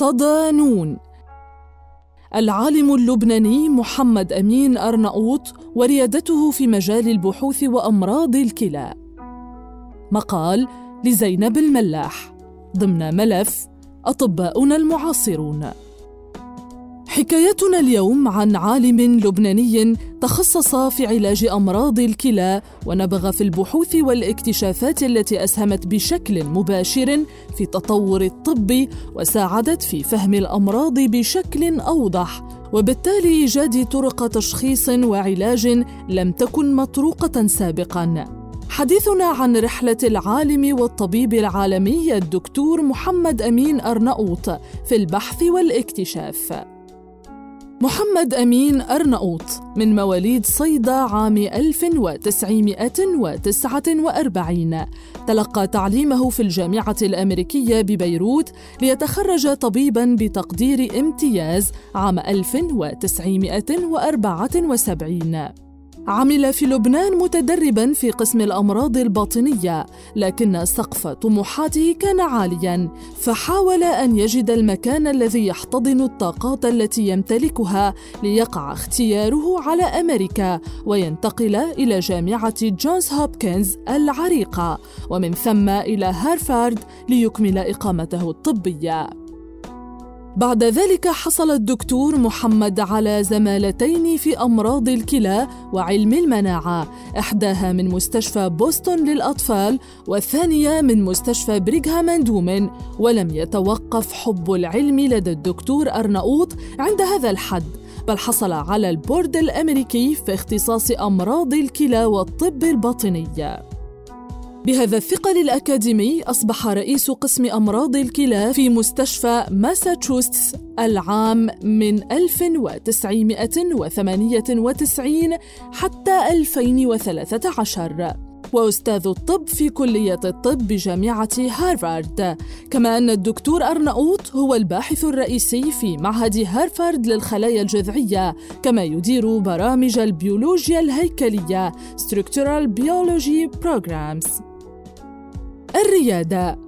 صدانون العالم اللبناني محمد أمين ارناؤوط وريادته في مجال البحوث وأمراض الكلى. مقال لزينب الملاح. ضمن ملف أطباؤنا المعاصرون. حكايتنا اليوم عن عالم لبناني تخصص في علاج أمراض الكلى ونبغ في البحوث والاكتشافات التي أسهمت بشكل مباشر في تطور الطب وساعدت في فهم الأمراض بشكل أوضح وبالتالي إيجاد طرق تشخيص وعلاج لم تكن مطروقة سابقا حديثنا عن رحلة العالم والطبيب العالمي الدكتور محمد أمين أرناؤوط في البحث والاكتشاف. محمد أمين أرناؤوط من مواليد صيدا عام 1949 تلقى تعليمه في الجامعة الأمريكية ببيروت ليتخرج طبيبا بتقدير امتياز عام 1974 عمل في لبنان متدربا في قسم الأمراض الباطنية لكن سقف طموحاته كان عاليا فحاول أن يجد المكان الذي يحتضن الطاقات التي يمتلكها ليقع اختياره على أمريكا وينتقل إلى جامعة جونز هوبكنز العريقة ومن ثم إلى هارفارد ليكمل إقامته الطبية. بعد ذلك حصل الدكتور محمد على زمالتين في أمراض الكلى وعلم المناعة إحداها من مستشفى بوسطن للأطفال والثانية من مستشفى بريغهام اندومن ولم يتوقف حب العلم لدى الدكتور أرناؤوط عند هذا الحد بل حصل على البورد الأمريكي في اختصاص أمراض الكلى والطب الباطني. بهذا الثقل الأكاديمي أصبح رئيس قسم أمراض الكلى في مستشفى ماساتشوستس العام من 1998 حتى 2013 وأستاذ الطب في كلية الطب بجامعة هارفارد. كما أن الدكتور أرناؤوط هو الباحث الرئيسي في معهد هارفارد للخلايا الجذعية كما يدير برامج البيولوجيا الهيكلية Structural Biology Programs. الريادة.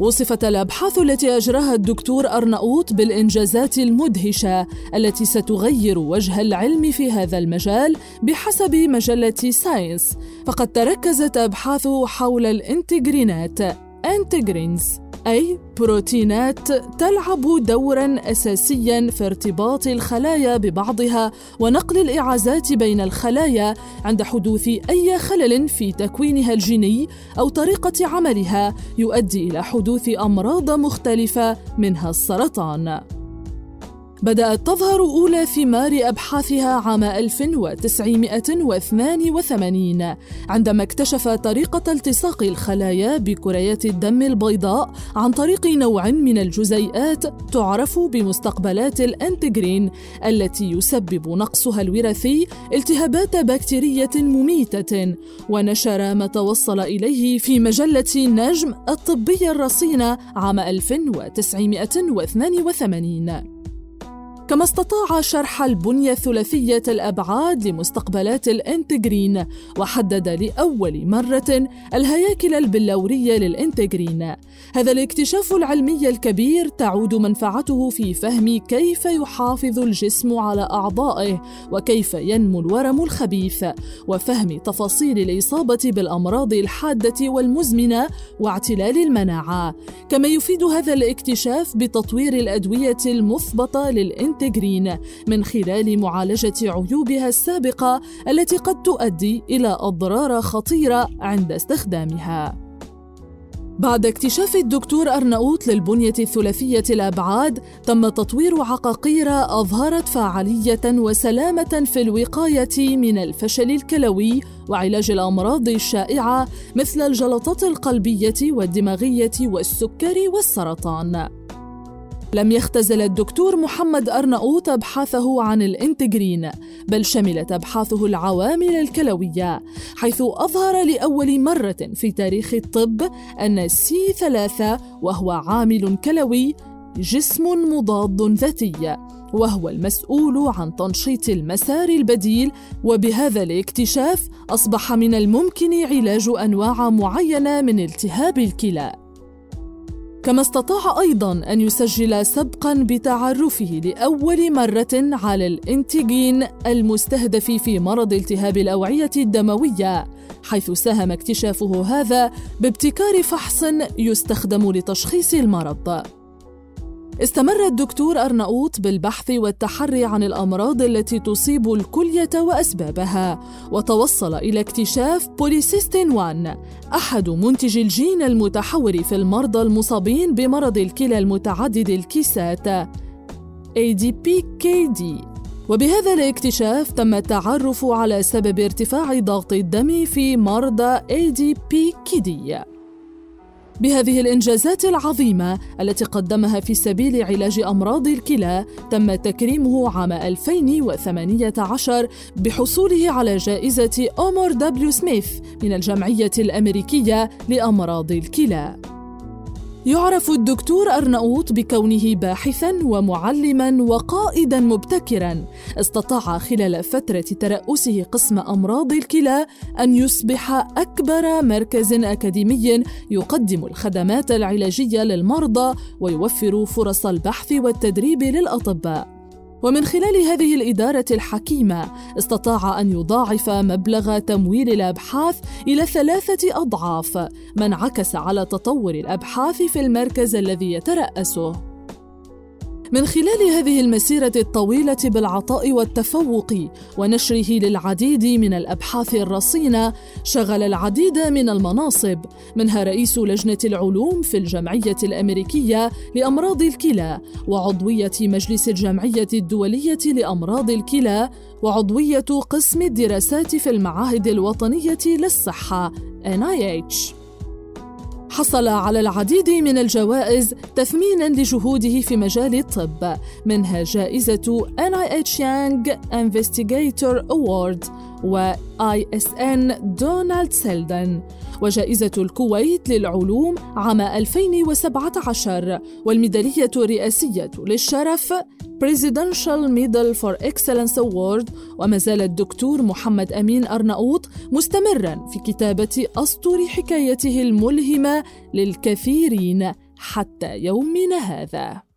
وصفت الأبحاث التي أجراها الدكتور أرناؤوط بالإنجازات المدهشة التي ستغير وجه العلم في هذا المجال بحسب مجلة ساينس فقد تركزت أبحاثه حول الانتجرينات integrins. أي بروتينات تلعب دورا أساسيا في ارتباط الخلايا ببعضها ونقل الإيعازات بين الخلايا عند حدوث أي خلل في تكوينها الجيني أو طريقة عملها يؤدي إلى حدوث أمراض مختلفة منها السرطان. بدأت تظهر أولى ثمار أبحاثه عام 1982 عندما اكتشف طريقة التصاق الخلايا بكريات الدم البيضاء عن طريق نوع من الجزيئات تعرف بمستقبلات الأنتجرين التي يسبب نقصها الوراثي التهابات بكتيرية مميتة ونشر ما توصل إليه في مجلة نجم الطبية الرصينة عام 1982 كما استطاع شرح البنية ثلاثية الأبعاد لمستقبلات الإنتجرين وحدد لأول مرة الهياكل البلورية للإنتجرين. هذا الاكتشاف العلمي الكبير تعود منفعته في فهم كيف يحافظ الجسم على أعضائه وكيف ينمو الورم الخبيث وفهم تفاصيل الإصابة بالأمراض الحادة والمزمنة واعتلال المناعة. كما يفيد هذا الاكتشاف بتطوير الأدوية المثبطة للإنتجرين. تجرين من خلال معالجة عيوبها السابقة التي قد تؤدي إلى أضرار خطيرة عند استخدامها. بعد اكتشاف الدكتور أرناؤوط للبنية الثلاثية الأبعاد تم تطوير عقاقير أظهرت فعالية وسلامة في الوقاية من الفشل الكلوي وعلاج الأمراض الشائعة مثل الجلطات القلبية والدماغية والسكر والسرطان. لم يختزل الدكتور محمد أرناؤوط أبحاثه عن الإنتجرين بل شملت أبحاثه العوامل الكلوية حيث أظهر لأول مرة في تاريخ الطب أن سي ثلاثة وهو عامل كلوي جسم مضاد ذاتي وهو المسؤول عن تنشيط المسار البديل وبهذا الاكتشاف أصبح من الممكن علاج أنواع معينة من التهاب الكلى. كما استطاع أيضا أن يسجل سبقا بتعرفه لأول مرة على ال antigen المستهدف في مرض التهاب الأوعية الدموية حيث ساهم اكتشافه هذا بابتكار فحص يستخدم لتشخيص المرض. استمر الدكتور أرناؤوط بالبحث والتحري عن الأمراض التي تصيب الكلية وأسبابها وتوصل إلى اكتشاف polycystin 1 أحد منتجي الجين المتحور في المرضى المصابين بمرض الكلى المتعدد الكيسات ADPKD وبهذا الاكتشاف تم التعرف على سبب ارتفاع ضغط الدم في مرضى ADPKD بهذه الإنجازات العظيمة التي قدمها في سبيل علاج أمراض الكلى تم تكريمه عام 2018 بحصوله على جائزة أومور دبليو سميث من الجمعية الأمريكية لأمراض الكلى. يعرف الدكتور أرناؤوط بكونه باحثا ومعلما وقائدا مبتكرا. استطاع خلال فترة ترأسه قسم أمراض الكلى أن يصبح أكبر مركز أكاديمي يقدم الخدمات العلاجية للمرضى ويوفر فرص البحث والتدريب للأطباء. ومن خلال هذه الإدارة الحكيمة استطاع أن يضاعف مبلغ تمويل الأبحاث إلى ثلاثة أضعاف ما انعكس على تطور الأبحاث في المركز الذي يترأسه. من خلال هذه المسيرة الطويلة بالعطاء والتفوق ونشره للعديد من الأبحاث الرصينة شغل العديد من المناصب منها رئيس لجنة العلوم في الجمعية الأمريكية لأمراض الكلى وعضوية مجلس الجمعية الدولية لأمراض الكلى وعضوية قسم الدراسات في المعاهد الوطنية للصحة NIH حصل على العديد من الجوائز تثمينا لجهوده في مجال الطب منها جائزة NIH Young Investigator Award و ISN دونالد سيلدن وجائزة الكويت للعلوم عام 2017 والميدالية الرئاسية للشرف Presidential Medal for Excellence Award. وما زال الدكتور محمد أمين أرناؤوط مستمرا في كتابة أسطر حكايته الملهمة للكثيرين حتى يومنا هذا.